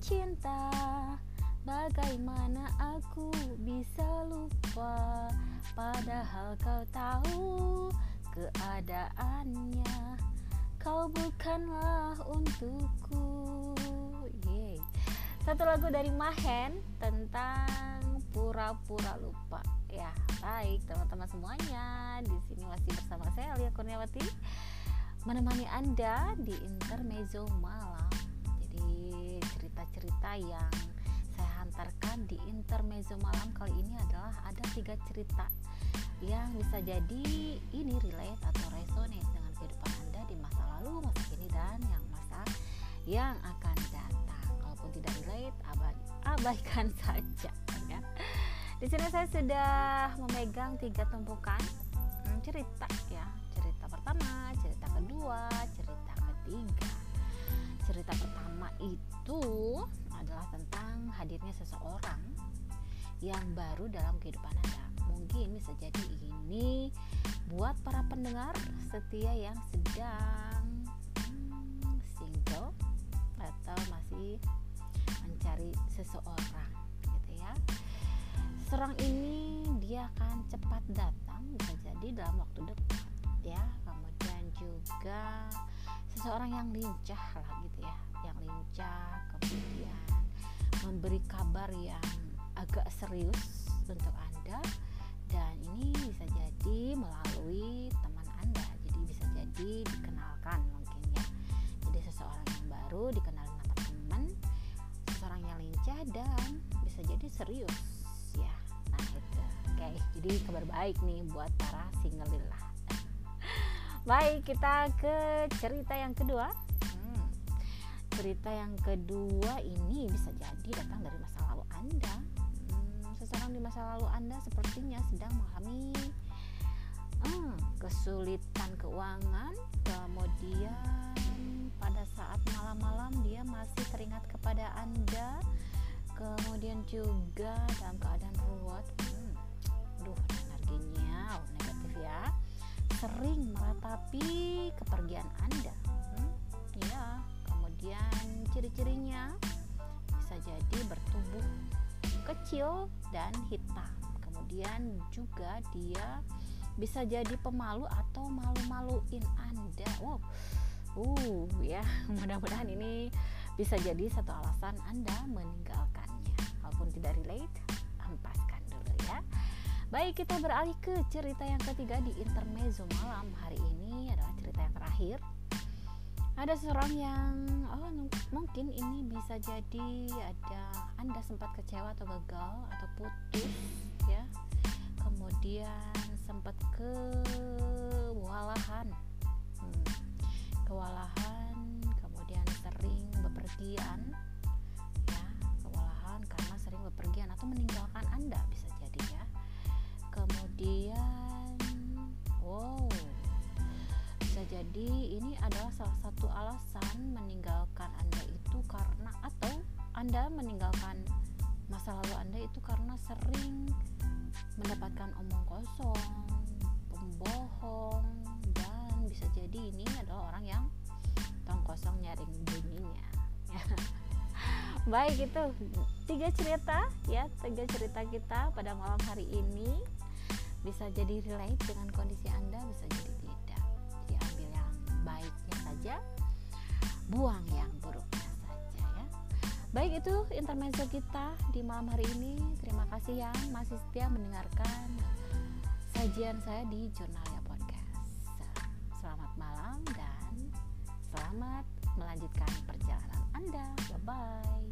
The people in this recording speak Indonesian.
cinta. Bagaimana aku bisa lupa? Padahal kau tahu keadaannya. Kau bukanlah untukku. Yeay. Satu lagu dari Mahen tentang pura-pura lupa. Ya baik teman-teman semuanya. Di sini masih bersama saya Alia Kurniawati. Menemani Anda di intermezzo malam cerita-cerita yang saya hantarkan di intermezzo malam kali ini adalah ada tiga cerita yang bisa jadi ini relate atau resonate dengan kehidupan Anda di masa lalu, masa kini dan yang masa yang akan datang. Kalaupun tidak relate, abaikan saja ya. Di sini saya sudah memegang tiga tumpukan hmm, cerita ya. Cerita pertama, cerita kedua, cerita ketiga. Cerita itu adalah tentang hadirnya seseorang yang baru dalam kehidupan Anda. Mungkin bisa jadi ini buat para pendengar setia yang sedang hmm, single atau masih mencari seseorang gitu ya. Seseorang ini dia akan cepat datang bisa jadi dalam waktu dekat ya. Kemudian juga seseorang yang lincah lah gitu ya lincah kemudian memberi kabar yang agak serius untuk anda. Dan ini bisa jadi melalui teman anda. Jadi bisa jadi dikenalkan mungkin ya. Jadi seseorang yang baru dikenal nama teman seseorang yang lincah dan bisa jadi serius ya. Nah itu oke jadi kabar baik nih buat para single lah. Baik kita ke cerita yang kedua cerita yang kedua ini bisa jadi datang dari masa lalu anda. Seseorang di masa lalu Anda sepertinya sedang mengalami hmm, kesulitan keuangan, kemudian pada saat malam-malam dia masih teringat kepada Anda, kemudian juga dalam keadaan ruwet, hmm, duh energinya oh, negatif ya, sering meratapi kepergian Anda, hmm, ya, kemudian ciri-cirinya bisa jadi bertubuh kecil dan hitam. Kemudian juga dia bisa jadi pemalu atau malu-maluin Anda. Wow. Uh, ya, mudah-mudahan ini bisa jadi satu alasan Anda meninggalkannya. Walaupun tidak relate, hempaskan dulu ya. Baik, kita beralih ke cerita yang ketiga di intermezzo malam hari ini adalah cerita yang terakhir ada seorang yang oh, mungkin ini bisa jadi ada anda sempat kecewa atau gagal atau putus ya. Kemudian sempat kewalahan. Hmm, kewalahan kemudian sering bepergian ya. Kewalahan karena sering bepergian atau meninggalkan anda bisa jadi ini adalah salah satu alasan meninggalkan Anda itu karena atau Anda meninggalkan masa lalu Anda itu karena sering mendapatkan omong kosong, pembohong dan bisa jadi ini adalah orang yang tong kosong nyaring bunyinya. Baik itu tiga cerita ya tiga cerita kita pada malam hari ini bisa jadi relate dengan kondisi Anda bisa jadi buang yang buruknya saja ya. Baik itu intermezzo kita di malam hari ini. Terima kasih yang masih setia mendengarkan sajian saya di Jurnalnya Podcast. Selamat malam dan selamat melanjutkan perjalanan Anda. Bye bye